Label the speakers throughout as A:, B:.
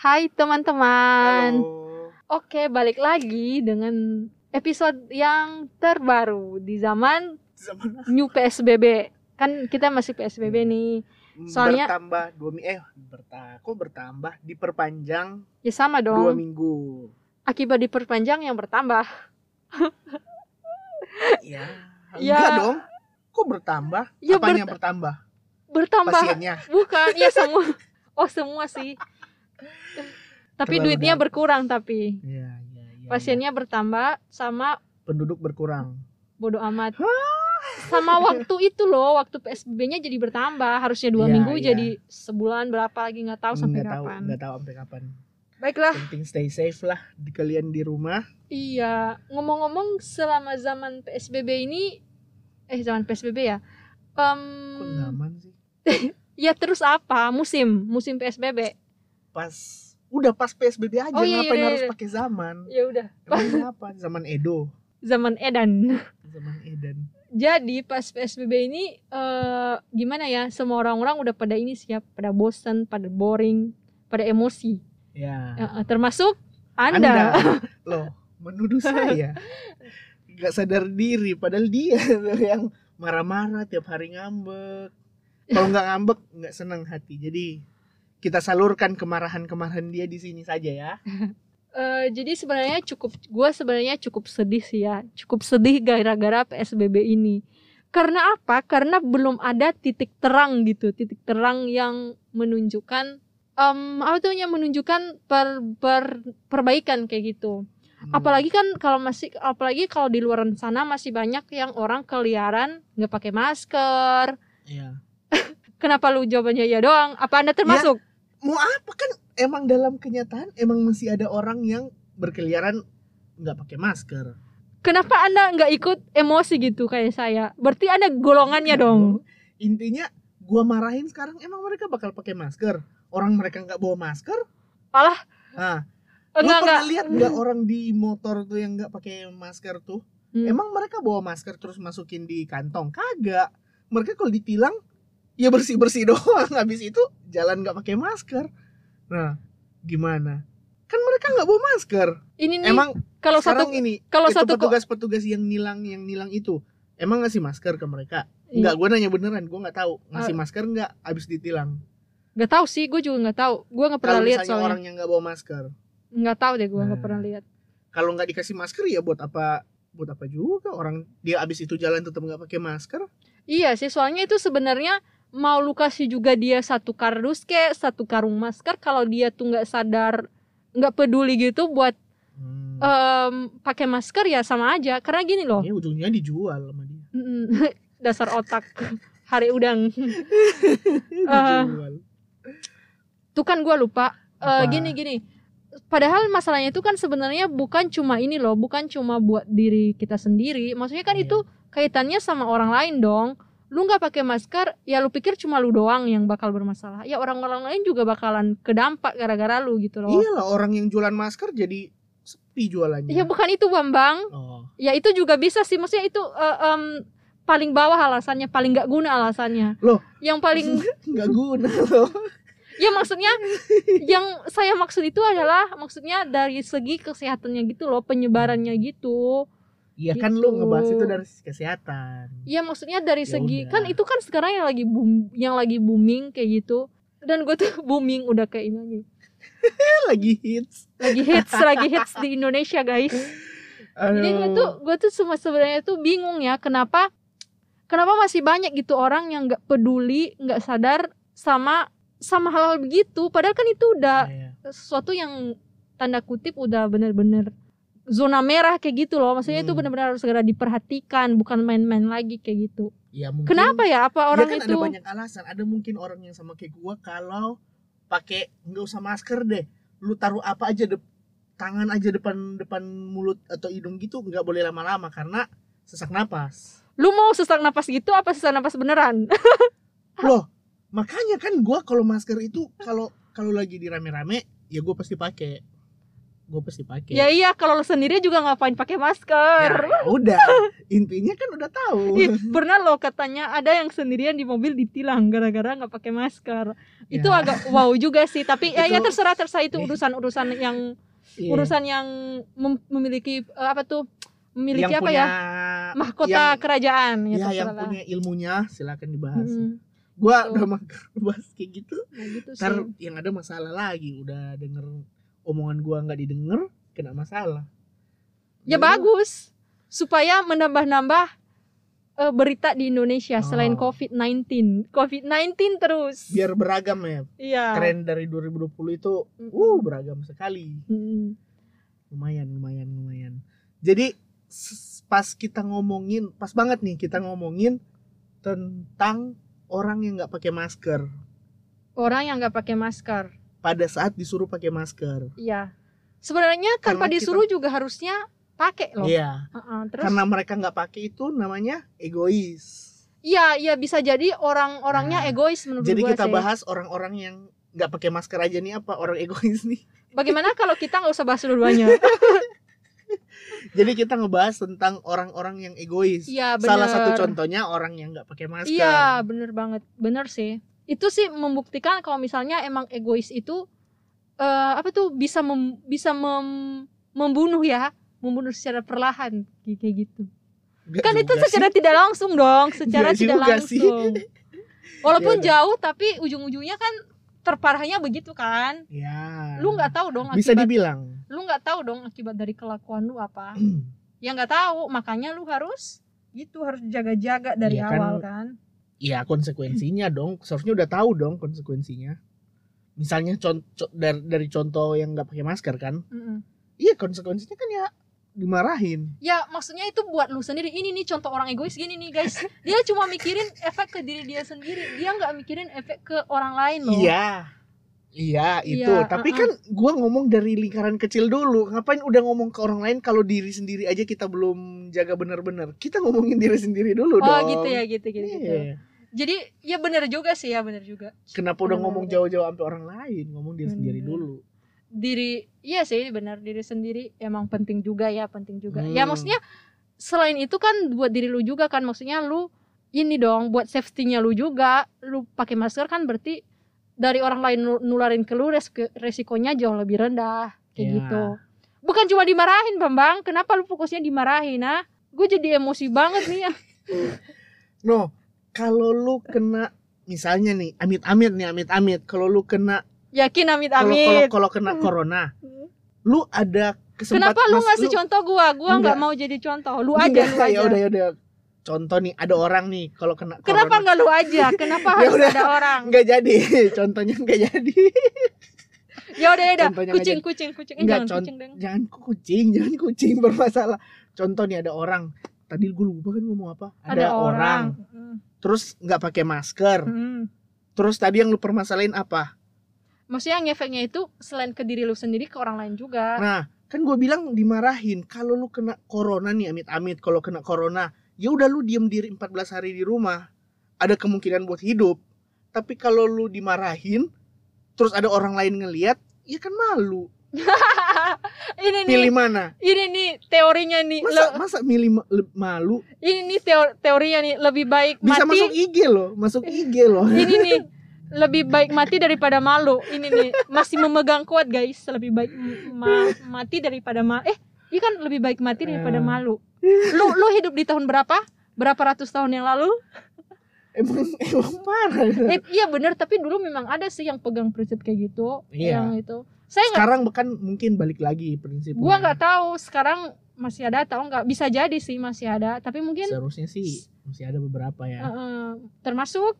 A: Hai teman-teman.
B: Halo.
A: Oke, balik lagi dengan episode yang terbaru di zaman
B: Zaman
A: new PSBB. Kan kita masih PSBB nih. Soalnya-
B: bertambah dua minggu eh berta kok bertambah diperpanjang
A: Ya sama
B: dua
A: dong.
B: minggu.
A: Akibat diperpanjang yang bertambah.
B: Ya.
A: Ya.
B: Enggak dong. Kok bertambah?
A: Ya,
B: Apanya yang bertambah?
A: Bertambah.
B: Pasiennya.
A: Bukan, ya semua. Oh, semua sih. Tapi
B: Terlalu
A: duitnya
B: dalam.
A: berkurang tapi
B: Iya, iya, iya.
A: pasiennya bertambah sama
B: penduduk berkurang.
A: bodoh amat. Sama waktu itu loh, waktu PSBB-nya jadi bertambah. Harusnya dua
B: Iya,
A: minggu
B: iya.
A: jadi sebulan berapa lagi nggak tahu sampai
B: Nggak tahu,
A: kapan.
B: nggak tahu sampai kapan.
A: Baiklah,
B: Penting stay safe lah di kalian di rumah.
A: iya. Ngomong-ngomong selama zaman PSBB ini, eh zaman PSBB ya, Em,
B: Kok zaman sih?
A: ya terus apa? Musim, musim PSBB.
B: Pas udah pas PSBB aja
A: Oh, iya,
B: ngapain
A: iya,
B: harus
A: iya.
B: pakai zaman?
A: Ya udah,
B: apa? Zaman Edo,
A: zaman Edan.
B: zaman Eden.
A: Jadi pas PSBB ini eh gimana ya? Semua orang-orang udah pada ini siap, pada bosan, pada boring, pada emosi.
B: Ya.
A: Eh, termasuk Anda.
B: loh menuduh saya nggak sadar diri padahal dia yang marah-marah tiap hari ngambek kalau nggak ngambek nggak senang hati jadi kita salurkan kemarahan-kemarahan dia di sini saja ya.
A: Eh, jadi sebenarnya cukup gue sebenarnya cukup sedih sih ya. Cukup sedih gara-gara PSBB ini. Karena apa? Karena belum ada titik terang gitu. Titik terang yang menunjukkan em apa tuh yang menunjukkan per, per- perbaikan kayak gitu.
B: Hmm.
A: apalagi kan kalau masih apalagi kalau di luar sana masih banyak yang orang keliaran nggak pakai masker.
B: Ya
A: kenapa lu jawabannya ya doang? Apa anda termasuk
B: mau apa kan emang dalam kenyataan emang masih ada orang yang berkeliaran nggak pakai masker
A: kenapa anda nggak ikut emosi gitu kayak saya berarti anda golongannya dong
B: intinya gua marahin sekarang emang mereka bakal pakai masker orang mereka nggak bawa masker
A: Alah.
B: nah
A: enggak
B: Lu pernah lihat nggak orang di motor tuh yang nggak pakai masker tuh?
A: Hmm.
B: Emang mereka bawa masker terus masukin di kantong? Kagak. Mereka kalau ditilang ya bersih bersih doang. Habis itu jalan nggak pakai masker. Nah, gimana? Kan mereka nggak bawa masker.
A: ini nih
B: Emang
A: kalau satu
B: ini
A: kalau satu kok
B: petugas-petugas yang nilang yang nilang itu emang ngasih masker ke mereka?
A: Iya.
B: Nggak, gue nanya beneran, gue nggak tahu ngasih
A: Ah.
B: masker nggak abis ditilang.
A: nggak tahu sih gue juga nggak tahu gue nggak pernah lihat soalnya
B: orang yang nggak bawa masker,
A: nggak tahu deh gue nggak
B: Nah.
A: pernah lihat
B: kalau nggak dikasih masker ya buat apa buat apa juga orang dia abis itu jalan tetap nggak pakai masker
A: iya sih soalnya itu sebenarnya mau lu kasih juga dia satu kardus kayak satu karung masker kalau dia tuh nggak sadar nggak peduli gitu buat
B: Hmm.
A: em, pakai masker ya sama aja. Karena gini loh.
B: Ya ujungnya dijual sama dia.
A: Dasar otak hari udang.
B: Dijual.
A: tuh kan gue lupa. Eh,
B: Apa?
A: gini gini. Padahal masalahnya itu kan sebenarnya bukan cuma ini loh bukan cuma buat diri kita sendiri. Maksudnya kan
B: Iya.
A: itu kaitannya sama orang lain dong lu nggak pakai masker ya lu pikir cuma lu doang yang bakal bermasalah. Ya orang-orang lain juga bakalan kedampak gara-gara lu gitu loh.
B: Iyalah orang yang jualan masker jadi sepi jualannya.
A: Ya bukan itu bambang.
B: Oh.
A: Ya itu juga bisa sih. Maksudnya itu eh, em, paling bawah alasannya paling nggak guna alasannya.
B: Loh.
A: yang paling
B: nggak guna loh.
A: Ya maksudnya yang saya maksud itu adalah maksudnya dari segi kesehatannya gitu loh penyebarannya gitu
B: Iya kan
A: Gitu.
B: lu ngebahas itu dari sisi kesehatan
A: ya maksudnya dari
B: Ya
A: segi
B: udah.
A: kan itu kan sekarang yang lagi boom yang lagi booming kayak gitu dan gue tuh booming udah kayak ini aja
B: Eh, lagi hits
A: lagi hits lagi hits di Indonesia guys jadi gue
B: Aduh.
A: tuh gue tuh semua sebenarnya tuh bingung ya kenapa kenapa masih banyak gitu orang yang nggak peduli nggak sadar sama sama hal-hal begitu padahal kan itu udah
B: Iya.
A: sesuatu yang tanda kutip udah bener-bener zona merah kayak gitu loh. Maksudnya itu
B: Hmm.
A: benar-benar harus segera diperhatikan bukan main-main lagi kayak gitu.
B: Ya mungkin
A: kenapa ya? Apa
B: ya
A: orang
B: kan
A: itu
B: ada banyak alasan. Ada mungkin orang yang sama kayak gua kalau pakai nggak usah masker deh. Lu taruh apa aja dep tangan aja depan depan mulut atau hidung gitu nggak boleh lama-lama karena sesak napas.
A: Lu mau sesak napas gitu apa sesak napas beneran?
B: Loh makanya kan gua kalau masker itu kalau kalau lagi di rame-rame ya gua pasti pakai gue pasti pakai
A: Ya iya kalau lo sendiri juga ngapain pakai masker.
B: Ya, udah intinya kan udah tahu
A: Ih, pernah lo katanya ada yang sendirian di mobil ditilang gara-gara nggak pakai masker. Itu
B: Ya.
A: agak wow juga sih. Tapi ya, ya
B: Itu-
A: terserah terserah itu
B: Ih.
A: urusan-urusan yang
B: Iya.
A: urusan yang mem- memiliki eh, apa tuh memiliki
B: yang
A: apa
B: punya
A: ya mahkota
B: yang,
A: kerajaan
B: ya,
A: ya,
B: yang
A: lah.
B: punya ilmunya silakan dibahas
A: Mm-mm.
B: gua udah mager bahas kayak gitu
A: Nah, gitu
B: ntar yang ada masalah lagi udah denger omongan gua nggak didengar kena masalah
A: Ya bagus supaya menambah-nambah eh, berita di Indonesia selain
B: Oh.
A: COVID-19. COVID-19 terus.
B: biar beragam ya
A: Iya.
B: tren dari 2020 itu uh beragam sekali
A: Mm-mm.
B: lumayan lumayan lumayan jadi pas kita ngomongin pas banget nih kita ngomongin tentang orang yang nggak pakai masker
A: Orang yang nggak pakai masker.
B: Pada saat disuruh pakai masker
A: Iya. Sebenarnya tanpa
B: Karena kita-
A: disuruh juga harusnya pakai loh.
B: iya
A: Heeh, terus
B: karena mereka nggak pakai itu namanya egois
A: iya iya bisa jadi orang-orangnya
B: Nah,
A: egois menurut
B: jadi
A: gua
B: kita
A: sih.
B: bahas orang-orang yang nggak pakai masker aja nih apa orang egois nih
A: Bagaimana kalau kita nggak usah bahas dua-duanya?
B: jadi kita ngebahas tentang orang-orang yang egois
A: Iya benar.
B: salah satu contohnya orang yang nggak pakai masker
A: Iya bener banget, bener sih. Itu sih membuktikan kalau misalnya emang egois itu eh apa tuh bisa mem- bisa mem- membunuh ya, membunuh secara perlahan kayak gitu.
B: Nggak
A: Kan itu secara
B: sih.
A: tidak langsung dong, secara
B: Nggak
A: tidak
B: juga sih.
A: langsung. Walaupun
B: Ya
A: jauh tapi ujung-ujungnya kan terparahnya begitu kan.
B: ya
A: Lu nggak tahu dong
B: bisa
A: akibat
B: dibilang
A: lu nggak tahu dong akibat dari kelakuan lu apa. ya nggak tahu, makanya lu harus gitu harus jaga-jaga dari
B: kan,
A: awal kan.
B: Ya konsekuensinya dong. Seharusnya udah tahu dong konsekuensinya. Misalnya contoh dari, dari contoh yang nggak pakai masker kan? Iya konsekuensinya kan ya dimarahin.
A: Ya maksudnya itu buat lu sendiri. Ini nih contoh orang egois gini nih guys. Dia cuma mikirin efek ke diri dia sendiri. Dia nggak mikirin efek ke orang lain loh.
B: Iya. Iya itu.
A: Iya,
B: tapi
A: uh-uh.
B: kan gua ngomong dari lingkaran kecil dulu. Ngapain udah ngomong ke orang lain kalau diri sendiri aja kita belum jaga benar-benar? Kita ngomongin diri sendiri dulu
A: Oh
B: dong.
A: gitu ya gitu gitu, gitu. Jadi ya bener juga sih ya bener juga.
B: Kenapa udah
A: Benar,
B: ngomong
A: benar.
B: jauh-jauh sampai orang lain? Ngomong diri sendiri
A: Benar.
B: dulu.
A: Diri Iya sih bener Diri sendiri emang penting juga ya Penting juga.
B: Hmm.
A: Ya maksudnya Selain itu kan buat diri lu juga kan. Maksudnya lu Ini dong buat safety-nya lu juga. Lu pakai masker kan berarti Dari orang lain nu- nularin ke lu res- Resikonya jauh lebih rendah. Kayak
B: Ya.
A: gitu. Bukan cuma dimarahin Bambang. Kenapa lu fokusnya dimarahin ah? Gue jadi emosi banget nih ya
B: no kalau lu kena misalnya nih amit-amit nih amit-amit kalau lu kena
A: Yakin amit
B: kalau kalau
A: amit
B: kalau kena corona lu ada kesempatan
A: Kenapa lu ngasih contoh gua? Gua nggak mau jadi contoh. Lu aja, lu aja.
B: ya udah ya udah contoh nih ada orang nih kalau kena
A: Kenapa
B: corona
A: nggak lu aja? Kenapa
B: Ya
A: harus
B: udah.
A: ada orang?
B: nggak jadi contohnya nggak jadi
A: Ya udah ya udah. Kucing,
B: jadi.
A: kucing, kucing. Eh, jangan kucing
B: jangan kucing jangan kucing bermasalah contoh nih ada orang tadi gue lupa kan ngomong apa ada, orang.
A: Mm,
B: terus nggak pakai masker
A: mm.
B: terus tadi yang lu permasalahin apa
A: Maksudnya ngefeknya itu selain ke diri lu sendiri ke orang lain juga.
B: Nah, kan gue bilang dimarahin kalau lu kena corona nih amit-amit kalau kena corona, ya udah lu diem diri 14 hari di rumah. Ada kemungkinan buat hidup. Tapi kalau lu dimarahin terus ada orang lain ngeliat, ya kan malu.
A: ini nih,
B: Pilih mana?
A: ini nih teorinya nih.
B: Masa
A: Le-
B: masa milih ma- malu?
A: ini nih teo- teorinya nih lebih baik
B: Bisa
A: mati.
B: masuk IG loh, masuk IG loh.
A: ini nih lebih baik mati daripada malu. Ini nih masih memegang kuat guys. Lebih baik ma- mati daripada ma eh iya kan lebih baik mati daripada
B: Eh.
A: malu. Lu lu hidup di tahun berapa? Berapa ratus tahun yang lalu?
B: Emang emang parah.
A: Eh, iya bener tapi dulu memang ada sih yang pegang prinsip kayak gitu.
B: Iya.
A: Yang itu. Saya
B: Sekarang bahkan mungkin balik lagi prinsipnya.
A: gua nggak tahu sekarang masih ada atau nggak bisa jadi sih masih ada tapi mungkin
B: Seharusnya sih masih ada beberapa ya.
A: eh, termasuk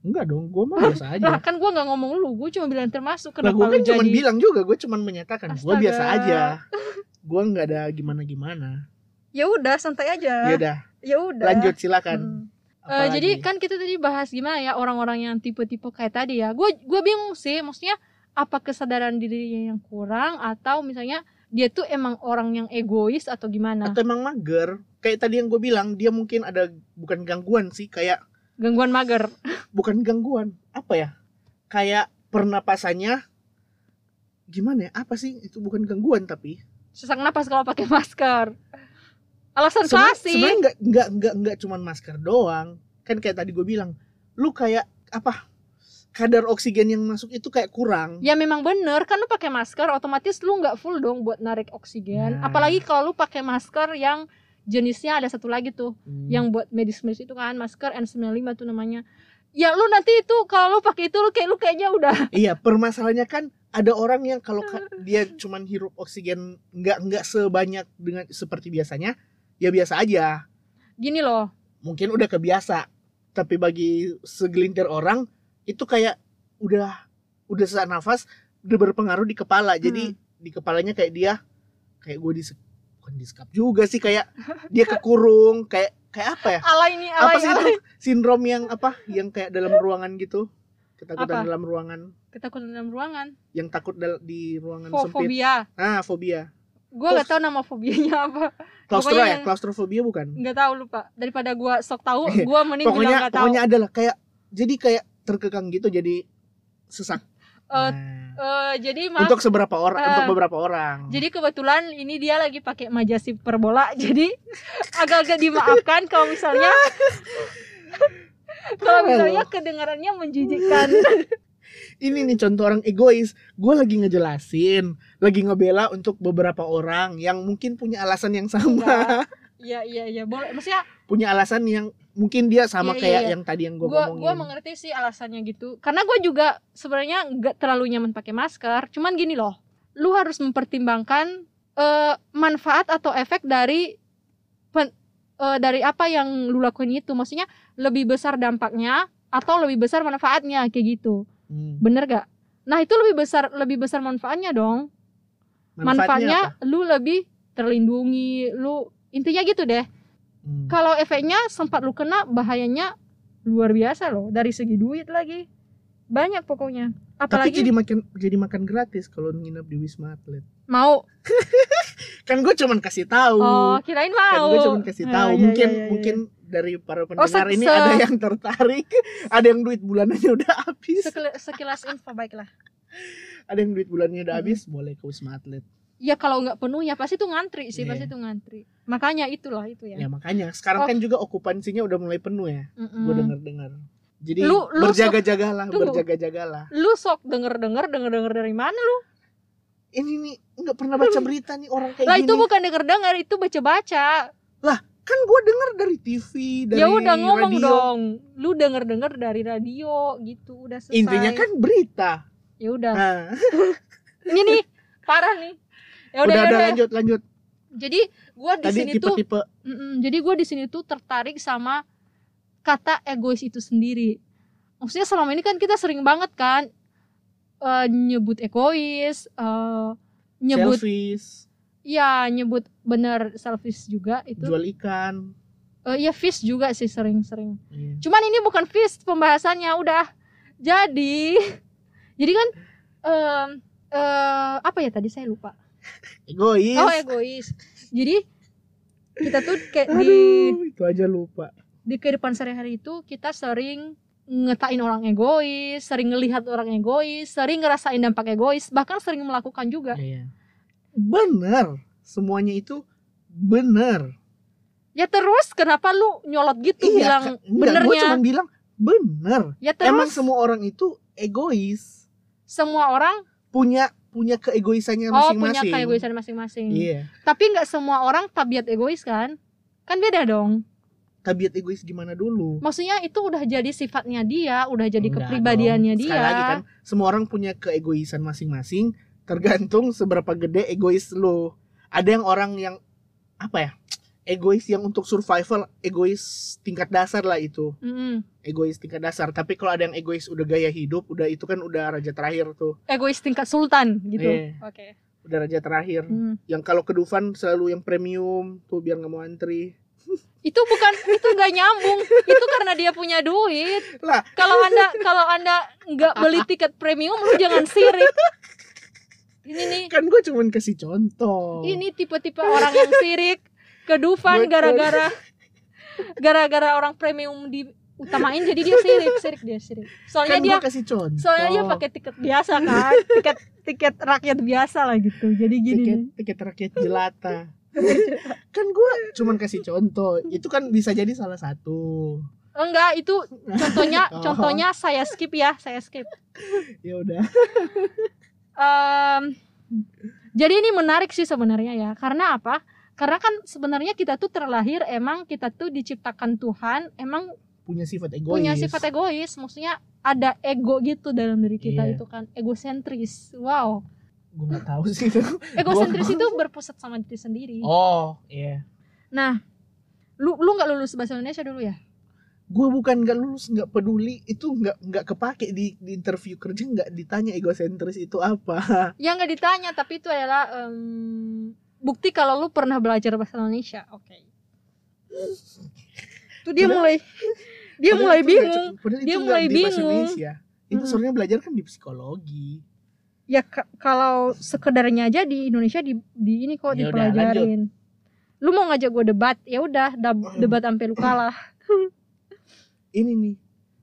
B: Enggak dong, gue mah biasa aja.
A: lah kan gua nggak ngomong lu gue cuma bilang termasuk
B: Nah,
A: kenapa
B: gue kan
A: lu
B: cuma bilang juga, gue cuma menyatakan gue biasa aja. Gue nggak ada gimana-gimana.
A: ya udah santai aja
B: Ya udah,
A: ya udah
B: lanjut silakan.
A: Hmm. Eh,
B: Apalagi?
A: jadi kan kita tadi bahas gimana ya orang-orang yang tipe-tipe kayak tadi ya. Gue gue bingung sih, maksudnya apa kesadaran dirinya yang kurang atau misalnya dia tuh emang orang yang egois atau gimana?
B: atau emang mager? Kayak tadi yang gue bilang, dia mungkin ada bukan gangguan sih, kayak
A: Gangguan mager.
B: bukan gangguan, apa ya? Kayak pernapasannya gimana ya apa sih itu bukan gangguan tapi
A: sesak napas kalau pakai masker alasan
B: Sebenarnya-
A: klasik
B: sebenarnya nggak nggak nggak nggak cuman masker doang kan kayak tadi gue bilang lu kayak apa kadar oksigen yang masuk itu kayak kurang.
A: Ya memang bener. Kan lu pakai masker otomatis lu nggak full dong buat narik oksigen.
B: Nah.
A: apalagi kalau lu pakai masker yang jenisnya ada satu lagi tuh
B: Hmm.
A: yang buat medis medis itu kan masker N95 tuh namanya. Ya lu nanti itu kalau lu pakai itu lu kayak lu kayaknya udah
B: iya permasalahannya kan ada orang yang kalau ka- dia cuman hirup oksigen nggak nggak sebanyak dengan seperti biasanya ya biasa aja.
A: Gini loh.
B: Mungkin udah kebiasa tapi bagi segelintir orang itu kayak udah udah sesak nafas udah berpengaruh di kepala. Jadi di kepalanya kayak dia kayak gue di bukan disekap juga sih kayak dia kekurung kayak kayak apa ya?
A: Alay nih
B: apa
A: alay
B: sih itu?
A: alay
B: sindrom yang apa? Yang kayak dalam ruangan gitu? Ketakutan
A: Apa?
B: dalam ruangan.
A: Ketakutan dalam ruangan?
B: Yang takut di ruangan
A: Fo-
B: sempit.
A: fobia.
B: Ah fobia.
A: Gue nggak tahu nama fobianya apa.
B: Klaustro ya?
A: yang-
B: klaustrofobia bukan?
A: Nggak tahu lupa. Daripada gue sok tahu
B: Iya.
A: gue mending bilang
B: pokoknya
A: nggak tahu.
B: pokoknya adalah kayak jadi kayak terkekang gitu jadi sesak.
A: Eh,
B: Nah,
A: eh, jadi maaf.
B: Untuk seberapa orang
A: eh,
B: untuk beberapa orang.
A: Jadi kebetulan ini dia lagi pakai majas hiperbola. Jadi agak-agak dimaafkan kalau misalnya kalau misalnya kedengarannya menjijikkan.
B: ini nih contoh orang egois. Gue lagi ngejelasin lagi ngebela untuk beberapa orang yang mungkin punya alasan yang sama.
A: Iya iya iya. Boleh. Maksudnya
B: punya alasan yang mungkin dia sama
A: Iya, iya,
B: kayak
A: iya.
B: yang tadi yang gue
A: gua
B: ngomongin
A: gua mengerti sih alasannya gitu. Karena gue juga sebenarnya nggak terlalu nyaman pakai masker. Cuman gini loh, lu harus mempertimbangkan eh, manfaat atau efek dari pen- eh, dari apa yang lu lakuin itu. Maksudnya lebih besar dampaknya atau lebih besar manfaatnya kayak gitu.
B: Hmm,
A: Bener gak? Nah itu lebih besar lebih besar manfaatnya dong. Manfaatnya,
B: apa?
A: lu lebih terlindungi, lu intinya gitu deh.
B: Hmm.
A: Kalau efeknya sempat lu kena bahayanya luar biasa loh dari segi duit lagi. Banyak pokoknya.
B: tapi
A: Apalagi
B: jadi makan jadi makan gratis kalau nginep di wisma atlet
A: mau.
B: kan gue cuman kasih tahu
A: Oh, kirain
B: kan
A: mau.
B: gue cuman kasih
A: Ah,
B: tahu
A: iya,
B: mungkin
A: iya, iya,
B: mungkin dari para
A: Oh,
B: pendengar
A: se-
B: ini ada yang tertarik ada yang duit bulanannya udah habis
A: Sekil- sekilas info baiklah.
B: ada yang duit bulannya udah
A: Hmm.
B: habis boleh ke wisma atlet
A: Ya kalau nggak penuh ya pasti tuh ngantri sih,
B: Iya.
A: pasti tuh ngantri. Makanya itulah itu ya.
B: ya makanya sekarang
A: Oh.
B: kan juga okupansinya udah mulai penuh ya
A: Mm-mm.
B: gue denger dengar jadi
A: Lu- lu
B: berjaga-jagalah berjaga-jagalah
A: Lu sok denger-denger denger-denger dari mana lu?
B: ini nih nggak pernah baca berita nih orang kayak
A: Lah
B: gini
A: itu bukan denger-denger, itu baca-baca.
B: kan gue denger dari TV dari
A: ya udah ngomong
B: radio.
A: dong. Lu denger-denger dari radio gitu, udah selesai.
B: intinya kan berita
A: ya udah.
B: nah,
A: Ini nih parah nih. Ya
B: udah
A: udah, ya
B: ada
A: udah.
B: lanjut lanjut
A: Jadi gua di sini tuh Mm-mm. jadi gue di sini tuh tertarik sama kata egois itu sendiri. Maksudnya selama ini kan kita sering banget kan eh, nyebut egois, eh, nyebut
B: selfies
A: ya nyebut bener selfish juga itu.
B: jual ikan
A: Eh, ya fish juga sih sering-sering.
B: Iya.
A: Cuman ini bukan fish pembahasannya udah. Jadi jadi kan eh, apa ya tadi saya lupa.
B: Egois
A: Oh egois. Jadi kita tuh kayak di
B: aduh itu aja lupa
A: di kehidupan sehari-hari itu kita sering ngetain orang egois, sering ngelihat orang egois, sering ngerasain dampak egois, bahkan sering melakukan juga.
B: Iya. bener semuanya itu bener
A: Ya terus kenapa lu nyolot gitu bilang
B: Kak. Enggak, gue
A: benernya?
B: cuma bilang bener
A: Ya terus
B: emang semua orang itu egois
A: semua orang
B: punya punya keegoisannya
A: oh punya
B: masing-masing
A: keegoisan masing-masing.
B: iya
A: Tapi nggak semua orang tabiat egois kan? Kan beda dong.
B: tabiat egois gimana dulu
A: Maksudnya itu udah jadi sifatnya dia, udah jadi
B: Enggak
A: kepribadiannya
B: dong.
A: dia.
B: Sekali lagi kan semua orang punya keegoisan masing-masing tergantung seberapa gede egois lo ada yang orang yang apa ya egois yang untuk survival egois tingkat dasar lah itu
A: Mm-mm.
B: egois tingkat dasar tapi kalau ada yang egois udah gaya hidup udah itu kan udah raja terakhir tuh
A: Egois tingkat sultan gitu.
B: Iya.
A: Oke.
B: udah raja terakhir
A: Hmm.
B: yang kalau ke Dufan selalu yang premium tuh biar nggak mau antri
A: itu bukan itu nggak nyambung itu karena dia punya duit
B: Lah.
A: kalau anda kalau anda nggak beli tiket premium lu jangan sirik ini nih
B: kan gue cuman kasih contoh
A: ini tipe-tipe orang yang sirik ke Dufan gara-gara gara-gara orang premium di utamain jadi dia sirik sirik dia sirik. Soalnya
B: kan
A: dia
B: kasih contoh.
A: soalnya dia pakai tiket biasa kan tiket tiket rakyat biasa lah gitu. Jadi gini
B: tiket tiket rakyat jelata. Kan gua cuman kasih contoh itu kan bisa jadi salah satu.
A: Enggak itu contohnya
B: Oh.
A: contohnya saya skip ya saya skip.
B: Ya udah.
A: Em, jadi ini menarik sih sebenarnya ya karena apa karena kan sebenarnya kita tuh terlahir emang kita tuh diciptakan Tuhan emang
B: punya sifat egois.
A: punya sifat egois. Maksudnya ada ego gitu dalam diri kita
B: Iya.
A: itu kan. Egosentris. Wow.
B: Gue nggak tahu sih itu.
A: Egosentris itu berpusat sama diri sendiri.
B: Oh iya.
A: Nah lu lu nggak lulus bahasa Indonesia dulu ya?
B: Gue bukan nggak lulus nggak peduli. Itu nggak nggak kepake di, di interview kerja nggak ditanya egosentris itu apa.
A: Ya nggak ditanya tapi itu adalah em, bukti kalau lu pernah belajar bahasa Indonesia oke. Tuh dia
B: Padahal-
A: mulai dia mulai bingung. Dia mulai bingung.
B: Itu
A: Mm.
B: sebenarnya belajar kan di psikologi.
A: Ya ka- kalau sekedarnya aja di Indonesia di, di ini kok
B: Ya udah,
A: dipelajarin. lu mau ngajak gue debat ya udah
B: Hmm.
A: debat sampai lu kalah.
B: Ini nih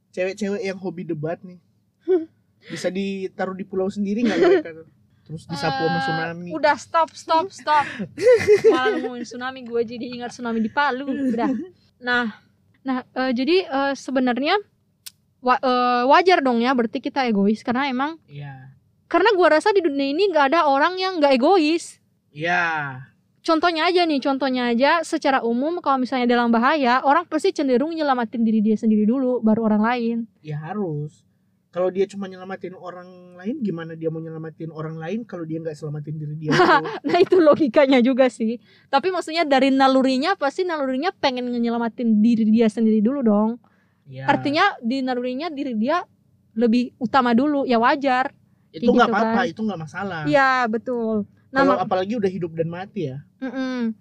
B: cewek-cewek yang hobi debat nih. Bisa ditaruh di pulau sendiri nggak mereka tuh? Terus disapu sama
A: Eh,
B: tsunami.
A: udah stop stop stop. Malah ngomongin tsunami gue jadi ingat tsunami di Palu. Udah. Nah nah eh, jadi eh, sebenarnya wa- eh, wajar dong ya berarti kita egois. Karena emang
B: Iya.
A: karena gua rasa di dunia ini nggak ada orang yang nggak egois.
B: Iya.
A: Contohnya aja nih contohnya aja secara umum kalau misalnya dalam bahaya orang pasti cenderung nyelamatin diri dia sendiri dulu baru orang lain.
B: Ya harus kalau dia cuma nyelamatin orang lain gimana dia mau nyelamatin orang lain kalau dia nggak selamatin diri dia? Dulu?
A: nah itu logikanya juga sih. Tapi maksudnya dari nalurinya pasti nalurinya pengen nyelamatin diri dia sendiri dulu dong.
B: Ya,
A: artinya di nalurinya diri dia lebih utama dulu ya wajar.
B: Itu nggak
A: gitu
B: apa-apa
A: kan.
B: itu nggak masalah.
A: Iya betul. Nah
B: kalau apalagi udah hidup dan mati ya.
A: Mm-mm.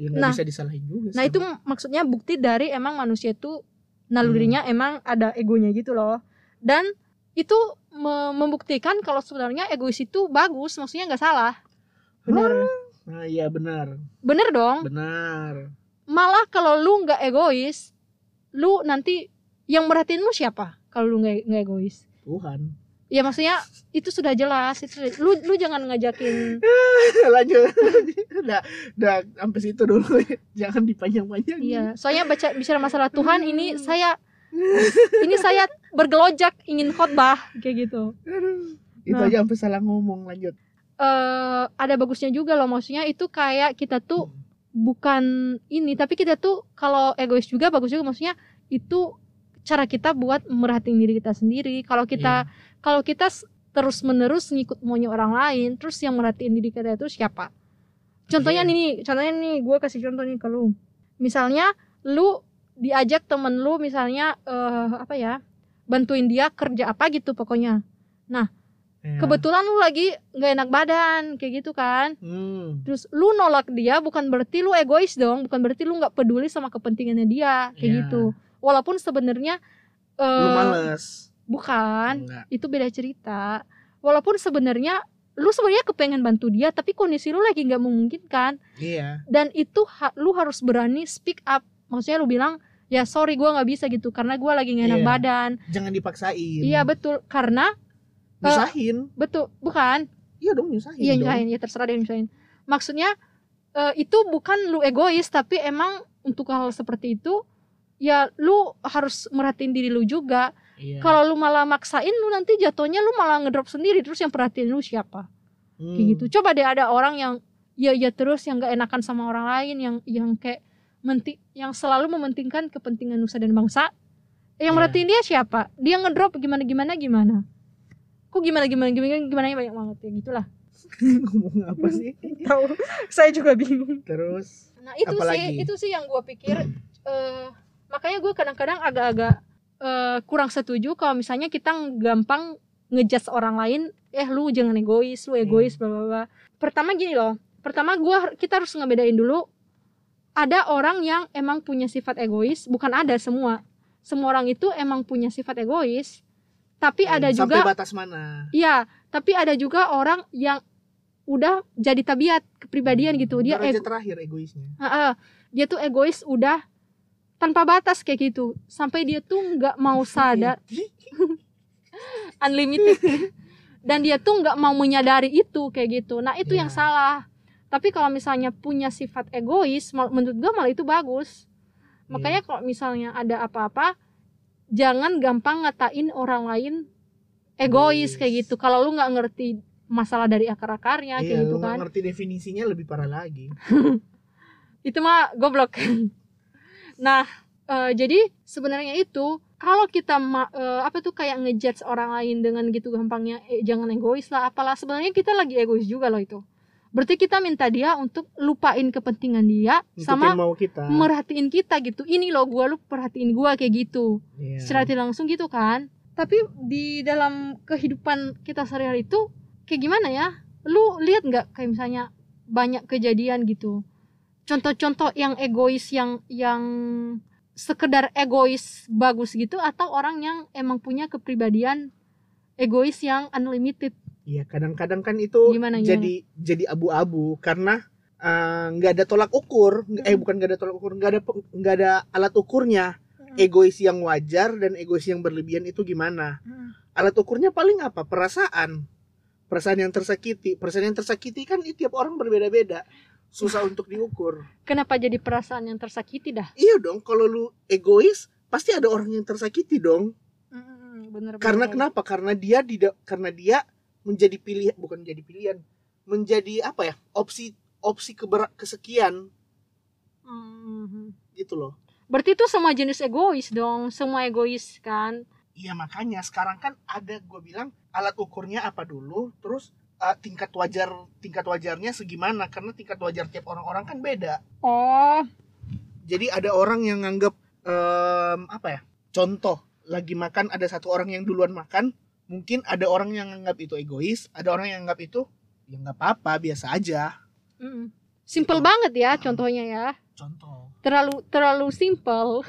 B: ya nggak
A: Nah.
B: bisa disalahin juga
A: nah itu maksudnya bukti dari emang manusia itu nalurinya emang ada egonya gitu loh dan itu me- membuktikan kalau sebenarnya egois itu bagus maksudnya nggak salah. Bener
B: nah iya benar.
A: Bener dong.
B: Benar.
A: Malah kalau lu nggak egois lu nanti yang merhatiin lu siapa kalau lu nggak egois?
B: Tuhan.
A: Ya maksudnya itu sudah jelas itu sudah- lu lu jangan ngajakin.
B: Lanjut. Udah udah sampai situ dulu. Jangan dipanjang-panjangin.
A: Iya soalnya baca bicara masalah Tuhan ini saya ini saya bergelojak ingin khotbah kayak gitu.
B: Aduh, itu
A: Nah.
B: aja sampai salah ngomong lanjut.
A: Eh ada bagusnya juga loh maksudnya itu kayak kita tuh bukan ini tapi kita tuh kalau egois juga bagus juga maksudnya itu cara kita buat merhatiin diri kita sendiri. Kalau kita kalau kita terus menerus ngikut maunya orang lain terus yang merhatiin diri kita itu siapa? Contohnya
B: Iya.
A: nih contohnya nih gue kasih contoh nih ke lu. Misalnya lu diajak temen lu misalnya eh apa ya bantuin dia kerja apa gitu pokoknya
B: Ya.
A: kebetulan lu lagi nggak enak badan kayak gitu kan
B: hmm.
A: terus lu nolak dia bukan berarti lu egois dong bukan berarti lu nggak peduli sama kepentingannya dia kayak
B: Iya.
A: gitu walaupun sebenarnya
B: lu
A: eh
B: males
A: bukan
B: Enggak.
A: itu beda cerita walaupun sebenarnya lu sebenarnya kepengen bantu dia tapi kondisi lu lagi nggak memungkinkan
B: iya
A: dan itu ha- lu harus berani speak up maksudnya lu bilang ya sorry gua nggak bisa gitu karena gua lagi nggak enak
B: Iya.
A: badan
B: jangan dipaksain
A: iya betul karena
B: nyusahin
A: betul bukan
B: iya dong nyusahin
A: Iya nyusahin, ya terserah deh nyusahin. Maksudnya eh, itu bukan lu egois tapi emang untuk hal seperti itu ya lu harus merhatiin diri lu juga.
B: Iya.
A: Kalau lu malah maksain lu nanti jatuhnya lu malah ngedrop sendiri terus yang perhatiin lu siapa?
B: Hmm.
A: Kayak gitu. Coba deh ada orang yang ya ya terus yang gak enakan sama orang lain yang yang kayak menti yang selalu mementingkan kepentingan nusa dan bangsa. Yang
B: Iya.
A: merhatiin dia siapa? Dia ngedrop gimana gimana gimana? Kok gimana gimana gimana gimana banyak banget ya gitulah.
B: ngomong apa sih
A: Tahu. Saya juga bingung.
B: terus
A: Nah itu
B: Apalagi?
A: sih itu sih yang gue pikir eh makanya gue kadang-kadang agak-agak eh, kurang setuju kalau misalnya kita gampang ngejudge orang lain eh lu jangan egois lu egois bla bla bla pertama gini loh pertama gue kita harus ngebedain dulu ada orang yang emang punya sifat egois bukan ada semua. Semua orang itu emang punya sifat egois tapi ada
B: Hmm, sampai
A: juga
B: batas mana?
A: Iya tapi ada juga orang yang udah jadi tabiat kepribadian gitu. Dia ego-
B: terakhir egoisnya.
A: Heeh. dia tuh egois udah tanpa batas kayak gitu. Sampai dia tuh nggak mau sadar. Unlimited. Dan dia tuh nggak mau menyadari itu kayak gitu. Nah itu yang
B: Ya.
A: salah tapi kalau misalnya punya sifat egois menurut gue malah itu bagus. Makanya kalau misalnya ada apa-apa jangan gampang ngatain orang lain egois
B: Egois.
A: kayak gitu. Kalau lu nggak ngerti masalah dari akar-akarnya
B: iya
A: kayak gitu kan.
B: ngerti definisinya lebih parah lagi.
A: Itu mah goblok. Nah eh, jadi sebenarnya itu kalau kita ma- eh, apa tuh kayak ngejudge orang lain dengan gitu gampangnya eh, jangan egois lah apalah. Sebenarnya kita lagi egois juga loh itu berarti kita minta dia untuk lupain kepentingan dia
B: ngikutin
A: sama
B: mau kita.
A: merhatiin kita gitu. Ini loh gua lu perhatiin gua kayak gitu.
B: Iya.
A: secara tidak langsung gitu kan. Tapi di dalam kehidupan kita sehari-hari itu kayak gimana ya? Lu lihat nggak kayak misalnya banyak kejadian gitu? Contoh-contoh yang egois yang yang sekedar egois bagus gitu atau orang yang emang punya kepribadian egois yang unlimited
B: Iya, kadang-kadang kan itu
A: Gimana,
B: jadi jadi abu-abu karena eh, nggak ada tolak ukur, eh
A: Mm.
B: bukan nggak ada tolak ukur, nggak ada nggak ada alat ukurnya. Egois yang wajar dan egois yang berlebihan itu gimana? Alat ukurnya paling apa? Perasaan. Perasaan yang tersakiti. Perasaan yang tersakiti kan itu tiap orang berbeda-beda. Susah untuk diukur.
A: kenapa jadi perasaan yang tersakiti dah
B: Iya dong, kalau lu egois pasti ada orang yang tersakiti dong.
A: bener
B: Karena kenapa? Karena dia tidak karena dia menjadi pilihan bukan menjadi pilihan, menjadi apa ya? opsi opsi keber, kesekian gitu loh.
A: berarti itu semua jenis egois dong semua egois kan
B: Iya makanya sekarang kan ada gue bilang alat ukurnya apa dulu, terus uh, tingkat wajar tingkat wajarnya segimana karena tingkat wajar tiap orang-orang kan beda.
A: oh
B: Jadi ada orang yang nganggap em, apa ya? Contoh lagi makan ada satu orang yang duluan makan, mungkin ada orang yang nganggap itu egois, ada orang yang nganggap itu ya nggak apa-apa biasa aja.
A: Mm. Simple
B: Gitu.
A: banget ya contohnya ya.
B: Contoh.
A: Terlalu terlalu simple.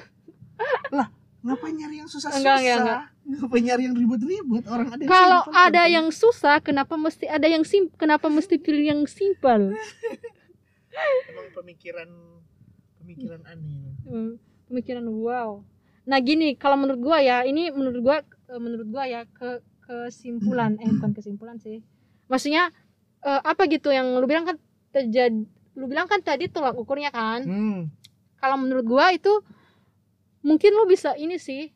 B: Ngapain nyari yang susah-susah?
A: Enggak, enggak, enggak.
B: Ngapain nyari yang ribut-ribut? Orang ada yang
A: Kalau
B: simple,
A: ada
B: santai.
A: yang susah, kenapa mesti ada yang sim kenapa mesti pilih yang simple?
B: emang pemikiran pemikiran aneh.
A: Hmm, Pemikiran wow. Nah, gini, kalau menurut gua ya, ini menurut gua menurut gua ya ke kesimpulan eh bukan kesimpulan sih. Maksudnya eh, apa gitu yang lu bilang kan terjadi lu bilang kan tadi tolak ukurnya kan?
B: Hmm.
A: kalau menurut gua itu mungkin lu bisa ini sih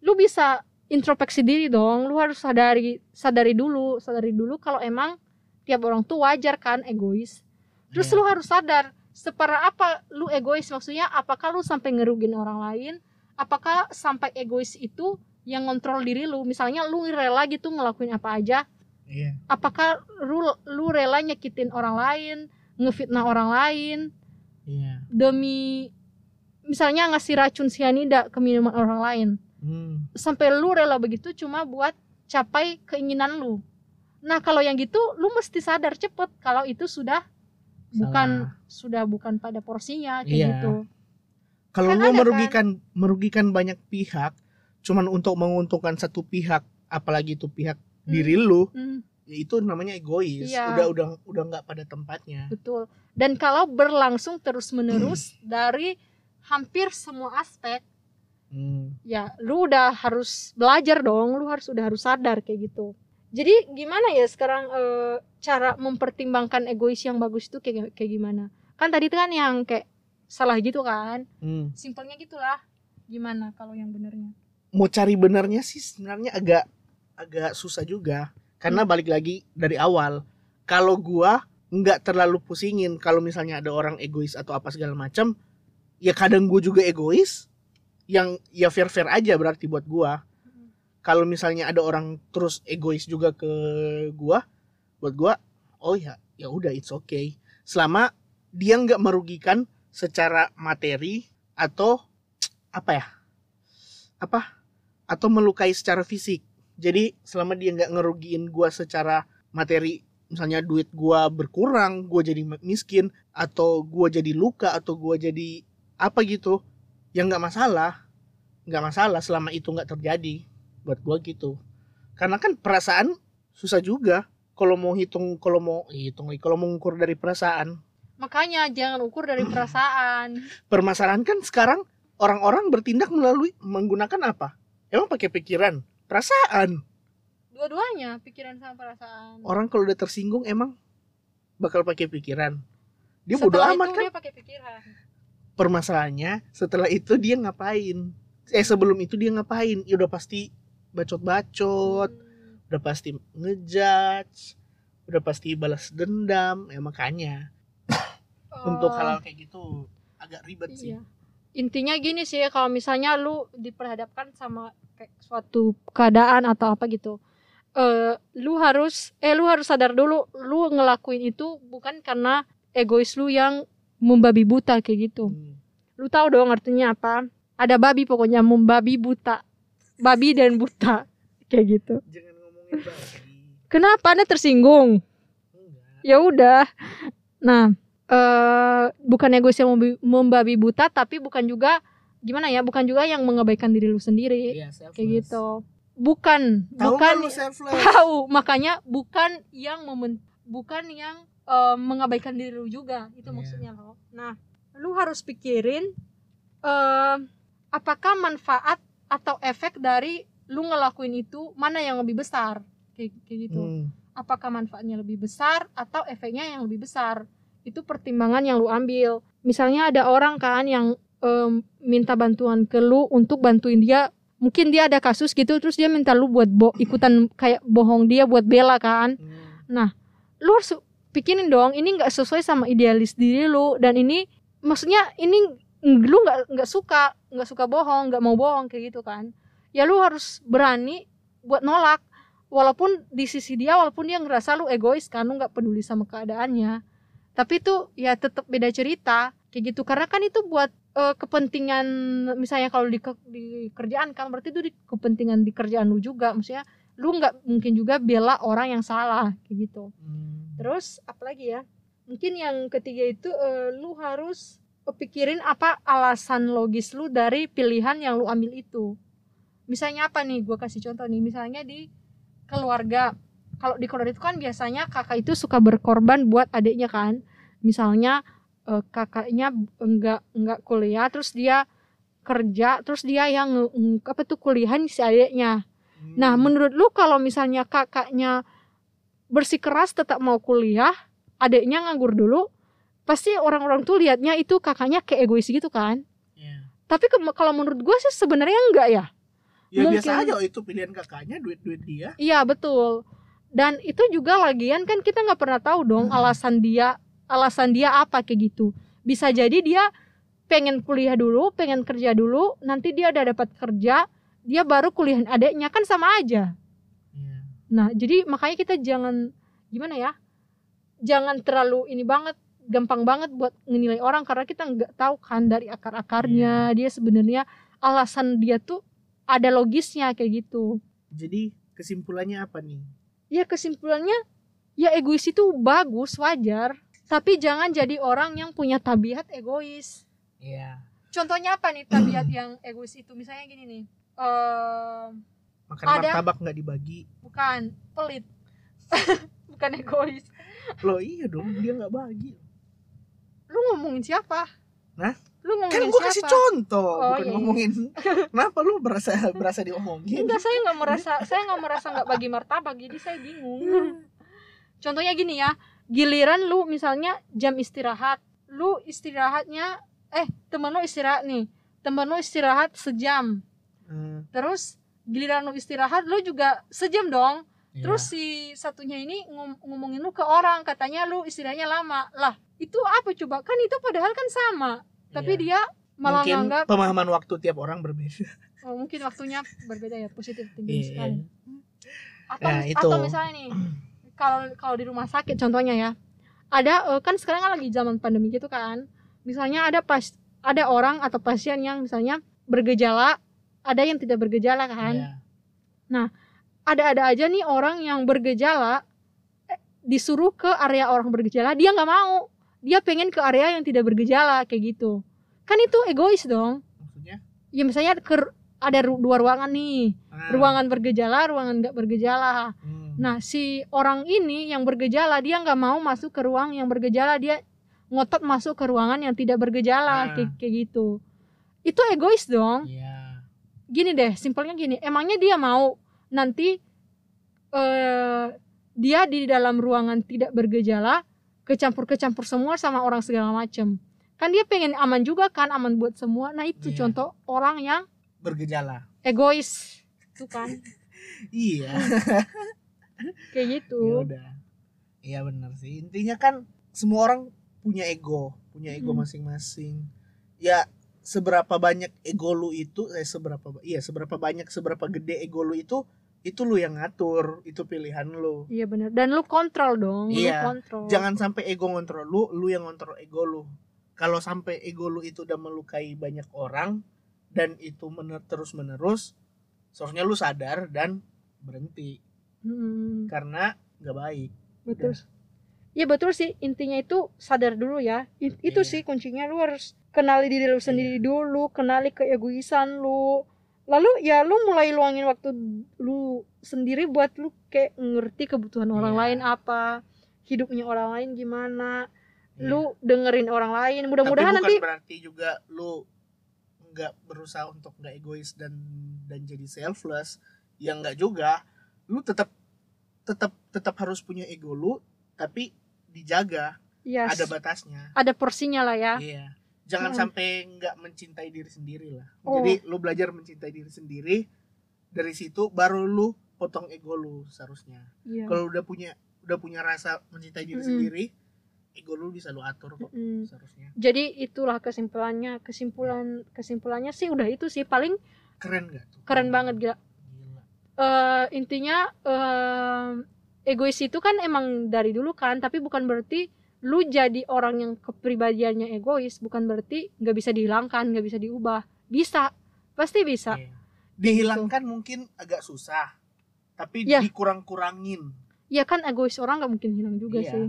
A: lu bisa introspeksi diri dong lu harus sadari sadari dulu sadari dulu kalau emang tiap orang tuh wajar kan egois terus
B: Iya.
A: lu harus sadar separah apa lu egois maksudnya apakah lu sampai ngerugin orang lain apakah sampai egois itu yang ngontrol diri lu misalnya lu rela gitu ngelakuin apa aja
B: Iya.
A: apakah lu lu rela nyakitin orang lain ngefitnah orang lain
B: Iya.
A: demi misalnya ngasih racun sianida ke minuman orang lain
B: Hmm.
A: sampai lu rela begitu cuma buat capai keinginan lu nah kalau yang gitu lu mesti sadar cepet kalau itu sudah bukan sudah bukan pada porsinya kayak
B: Iya.
A: gitu
B: Kalau
A: Kan
B: lu
A: ada,
B: merugikan merugikan banyak pihak cuman untuk menguntungkan satu pihak, apalagi itu pihak diri lu,
A: Hmm,
B: ya itu namanya egois.
A: Iya.
B: Udah udah udah nggak pada tempatnya.
A: betul dan kalau berlangsung terus menerus dari hampir semua aspek
B: Hmm.
A: ya lu udah harus belajar dong lu harus udah harus sadar kayak gitu jadi gimana ya sekarang eh, cara mempertimbangkan egois yang bagus itu kayak kayak gimana kan tadi tuh kan yang kayak salah gitu kan
B: Hmm.
A: simpelnya gitulah gimana kalau yang benernya
B: Mau cari benernya sih sebenarnya agak agak susah juga. Karena balik lagi dari awal. Kalau gua nggak terlalu pusingin kalau misalnya ada orang egois atau apa segala macam, ya kadang gua juga egois. Yang ya fair fair aja berarti buat gua. kalau misalnya ada orang terus egois juga ke gua buat gua oh ya ya udah it's okay selama dia nggak merugikan secara materi atau apa ya apa atau melukai secara fisik. Jadi selama dia nggak ngerugiin gua secara materi misalnya duit gua berkurang gua jadi miskin atau gua jadi luka atau gua jadi apa gitu ya nggak masalah. Nggak masalah selama itu nggak terjadi buat gua gitu. Karena kan perasaan susah juga kalau mau hitung kalau mau hitung kalau mau ngukur dari perasaan.
A: Makanya jangan ukur dari perasaan.
B: Permasalahan kan sekarang orang-orang bertindak melalui menggunakan apa emang pakai pikiran? Perasaan.
A: Dua-duanya pikiran sama perasaan.
B: Orang kalau udah tersinggung emang bakal pakai pikiran. Dia bodo amat
A: itu
B: kan?
A: dia pakai pikiran.
B: Permasalahannya setelah itu dia ngapain? Eh sebelum itu dia ngapain? Ya udah pasti bacot-bacot
A: Hmm.
B: udah pasti ngejudge udah pasti balas dendam. Ya makanya untuk
A: Oh,
B: hal-hal kayak gitu agak ribet sih.
A: Iya. Intinya gini sih kalau misalnya lu diperhadapkan sama kayak suatu keadaan atau apa gitu eh lu harus eh lu harus sadar dulu lu ngelakuin itu bukan karena egois lu yang membabi buta kayak gitu.
B: Hmm.
A: lu tahu dong artinya apa? Ada babi pokoknya membabi buta. Babi dan buta. Kayak gitu.
B: Jangan ngomongin babi.
A: Kenapa anda tersinggung? Ya udah. Nah eh bukan yang membabi, buta tapi bukan juga gimana ya bukan juga yang mengabaikan diri lu sendiri.
B: Iya, selfless.
A: kayak gitu. Bukan
B: tahu
A: bukan
B: nggak lu selfless?
A: Tahu makanya bukan yang momen bukan yang eh, mengabaikan diri lu juga itu
B: Iya.
A: maksudnya lo nah lu harus pikirin eh apakah manfaat atau efek dari lu ngelakuin itu mana yang lebih besar? Kayak kayak gitu.
B: Hmm.
A: apakah manfaatnya lebih besar atau efeknya yang lebih besar itu pertimbangan yang lu ambil. Misalnya ada orang kan yang em, minta bantuan ke lu untuk bantuin dia. Mungkin dia ada kasus gitu terus dia minta lu buat bo ikutan kayak bohong dia buat bela kan.
B: Hmm.
A: lu harus pikirin dong ini nggak sesuai sama idealis diri lu dan ini maksudnya ini lu nggak nggak suka nggak suka bohong nggak mau bohong kayak gitu kan. Ya lu harus berani buat nolak walaupun di sisi dia walaupun dia ngerasa lu egois kan lu nggak peduli sama keadaannya tapi itu ya tetap beda cerita kayak gitu karena kan itu buat eh, kepentingan misalnya kalau di, ke- di kerjaan kan berarti itu di kepentingan di kerjaan lu juga maksudnya lu nggak mungkin juga bela orang yang salah kayak gitu
B: Hmm.
A: Terus apalagi ya? Mungkin yang ketiga itu eh, lu harus pikirin apa alasan logis lu dari pilihan yang lu ambil itu. Misalnya apa nih? Gua kasih contoh nih. Misalnya di keluarga. Kalau di keluarga itu kan biasanya kakak itu suka berkorban buat adiknya kan. Misalnya eh, kakaknya enggak enggak kuliah terus dia kerja terus dia yang apa tuh kuliahan si adiknya. Nah,
B: Hmm.
A: menurut lu kalau misalnya kakaknya bersikeras tetap mau kuliah, adiknya nganggur dulu, pasti orang-orang tuh liatnya itu kakaknya kayak egois gitu kan.
B: Iya.
A: Tapi ke- kalau menurut gue sih sebenarnya enggak ya.
B: ya
A: mungkin-
B: biasa aja itu pilihan kakaknya duit-duit dia
A: Iya betul. Dan itu juga lagian kan kita nggak pernah tahu dong alasan dia alasan dia apa kayak gitu. Bisa jadi dia pengen kuliah dulu, pengen kerja dulu, nanti dia udah dapat kerja, dia baru kuliah adiknya kan sama aja.
B: Iya.
A: Nah, jadi makanya kita jangan gimana ya? Jangan terlalu ini banget, gampang banget buat menilai orang karena kita nggak tahu kan dari akar-akarnya dia sebenarnya alasan dia tuh ada logisnya kayak gitu.
B: jadi kesimpulannya apa nih
A: Ya kesimpulannya ya egois itu bagus, wajar, tapi jangan jadi orang yang punya tabiat egois.
B: Iya.
A: Contohnya apa nih tabiat yang egois itu? Misalnya gini nih. eh
B: makan
A: Ada.
B: martabak nggak dibagi
A: bukan pelit. bukan egois.
B: loh iya dong dia nggak bagi
A: Lu ngomongin siapa?
B: Hah?
A: Lu
B: kan
A: ngomongin
B: gua
A: siapa?
B: kasih contoh
A: Oh,
B: bukan
A: iya.
B: ngomongin kenapa lu berasa berasa diomongin
A: Enggak, saya nggak merasa saya nggak merasa nggak bagi martabak, jadi saya bingung. Contohnya gini ya, giliran lu misalnya jam istirahat, lu istirahatnya eh temen lu istirahat nih, temen lu istirahat sejam,
B: Hmm,
A: terus giliran lu istirahat lu juga sejam dong.
B: iya.
A: Terus si satunya ini ngom- ngomongin lu ke orang, katanya lu istirahatnya lama. Lah, itu apa coba? Kan itu padahal kan sama. Tapi
B: Iya.
A: dia malah
B: mungkin
A: nganggap
B: pemahaman waktu tiap orang berbeda
A: oh, mungkin waktunya berbeda ya, positif tinggi
B: Iya.
A: sekali. Atau, mis-
B: itu.
A: atau misalnya nih, kalau kalau di rumah sakit contohnya ya, ada eh, kan sekarang kan lagi zaman pandemi gitu kan. Misalnya ada pas ada orang atau pasien yang misalnya bergejala, ada yang tidak bergejala kan.
B: Iya.
A: Ada-ada aja nih orang yang bergejala eh, disuruh ke area orang bergejala, dia nggak mau. Dia pengen ke area yang tidak bergejala kayak gitu. Kan itu egois dong.
B: maksudnya
A: Ya misalnya ke ada ru- dua ruangan nih,
B: Ah,
A: ruangan bergejala, ruangan nggak bergejala.
B: hmm.
A: Nah, si orang ini yang bergejala dia nggak mau masuk ke ruang yang bergejala, dia ngotot masuk ke ruangan yang tidak bergejala
B: Ah.
A: kayak, kayak gitu. itu egois dong
B: Iya.
A: gini deh simpelnya gini emangnya dia mau nanti eh dia di dalam ruangan tidak bergejala kecampur-kecampur semua sama orang segala macem kan dia pengen aman juga kan aman buat semua nah itu
B: Iya.
A: contoh orang yang
B: Bergejala.
A: egois itu kan
B: Iya.
A: kayak
B: ya
A: gitu
B: udah. Iya benar sih. Intinya kan semua orang punya ego, punya ego
A: Hmm.
B: masing-masing. Ya seberapa banyak ego lu itu eh seberapa iya seberapa banyak seberapa gede ego lu itu itu lu yang ngatur, itu pilihan lu.
A: iya benar dan lu kontrol dong
B: Iya.
A: lu kontrol
B: Jangan sampai ego ngontrol lu, lu yang ngontrol ego lu. Kalau sampai ego lu itu udah melukai banyak orang dan itu mener terus menerus, seharusnya lu sadar dan berhenti
A: Hmm,
B: karena nggak baik.
A: betul Iya betul sih intinya itu sadar dulu ya I- itu
B: Iya.
A: sih kuncinya lu harus kenali diri lu sendiri dulu kenali keegoisan lu lalu ya lu mulai luangin waktu lu sendiri buat lu kayak ngerti kebutuhan orang
B: Iya.
A: lain apa hidupnya orang lain gimana
B: Iya.
A: lu dengerin orang lain mudah-mudahan nanti
B: berarti juga lu nggak berusaha untuk nggak egois dan dan jadi selfless. Ya nggak juga. Lu tetap tetap tetap harus punya ego lu, tapi dijaga,
A: yes,
B: ada batasnya.
A: ada porsinya lah ya
B: Iya. Jangan
A: Mm.
B: sampai nggak mencintai diri sendiri lah.
A: Oh.
B: Jadi lu belajar mencintai diri sendiri. Dari situ baru lu potong ego lu seharusnya.
A: Iya.
B: Kalau udah punya udah punya rasa mencintai diri
A: Mm-mm.
B: sendiri, ego lu bisa lu atur kok
A: Mm.
B: seharusnya.
A: jadi itulah kesimpulannya kesimpulan kesimpulannya sih udah itu sih paling
B: Keren gak tuh?
A: keren banget gila
B: Gila.
A: eh intinya eh, egois itu kan emang dari dulu kan tapi bukan berarti lu jadi orang yang kepribadiannya egois bukan berarti nggak bisa dihilangkan nggak bisa diubah bisa pasti bisa
B: Iya. Dihilangkan mungkin agak susah, tapi
A: Iya.
B: dikurang-kurangin.
A: ya kan egois orang nggak mungkin hilang juga
B: Iya.
A: sih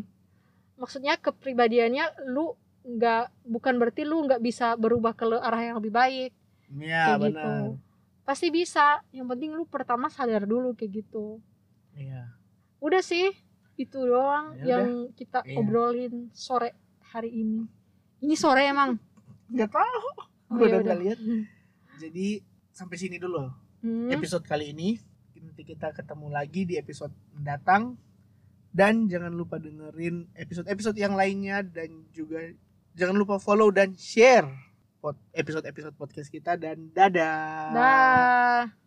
A: maksudnya kepribadiannya lu nggak bukan berarti lu nggak bisa berubah ke arah yang lebih baik
B: Iya
A: kayak gitu
B: benar.
A: pasti bisa yang penting lu pertama sadar dulu kayak gitu
B: Iya.
A: udah sih itu doang
B: Ya
A: yang kita
B: Iya.
A: obrolin sore hari ini ini sore emang
B: Nggak tahu.
A: Oh, ya
B: udah
A: udah.
B: nggak lihat. Jadi sampai sini dulu
A: Hmm,
B: episode kali ini. Nanti kita ketemu lagi di episode mendatang. Dan jangan lupa dengerin episode-episode yang lainnya dan juga jangan lupa follow dan share episode-episode podcast kita dan dadah.
A: dah